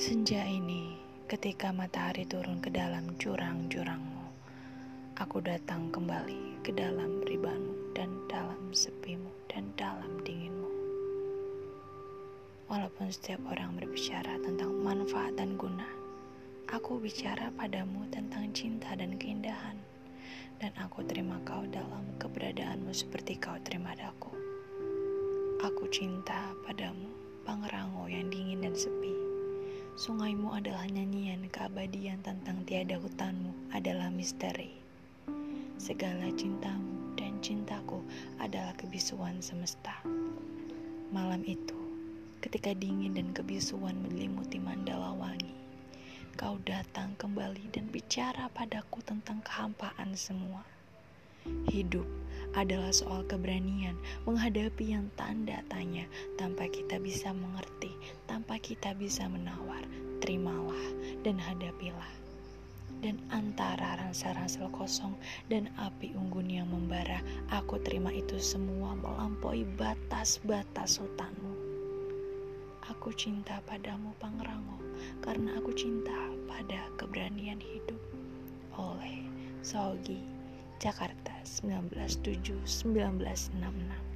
Senja ini, ketika matahari turun ke dalam jurang-jurangmu, aku datang kembali ke dalam ribanmu dan dalam sepimu dan dalam dinginmu. Walaupun setiap orang berbicara tentang manfaat dan guna, aku bicara padamu tentang cinta dan keindahan, dan aku terima kau dalam keberadaanmu seperti kau terima daku. Aku cinta padamu, Pangrango yang dingin dan sepi Sungaimu adalah nyanyian keabadian tentang tiada hutanmu adalah misteri. Segala cintamu dan cintaku adalah kebisuan semesta. Malam itu, ketika dingin dan kebisuan menyelimuti Mandala Wangi, kau datang kembali dan bicara padaku tentang kehampaan semua. Hidup adalah soal keberanian menghadapi yang tanda tanya tanpa kita bisa mengerti, tanpa kita bisa menawar. Terimalah dan hadapilah. Dan antara ransel-ransel kosong dan api unggun yang membara, aku terima itu semua melampaui batas-batas hutanmu. Aku cinta padamu, Pangrango, karena aku cinta pada keberanian hidup. Oleh Sogi Jakarta 1907-1966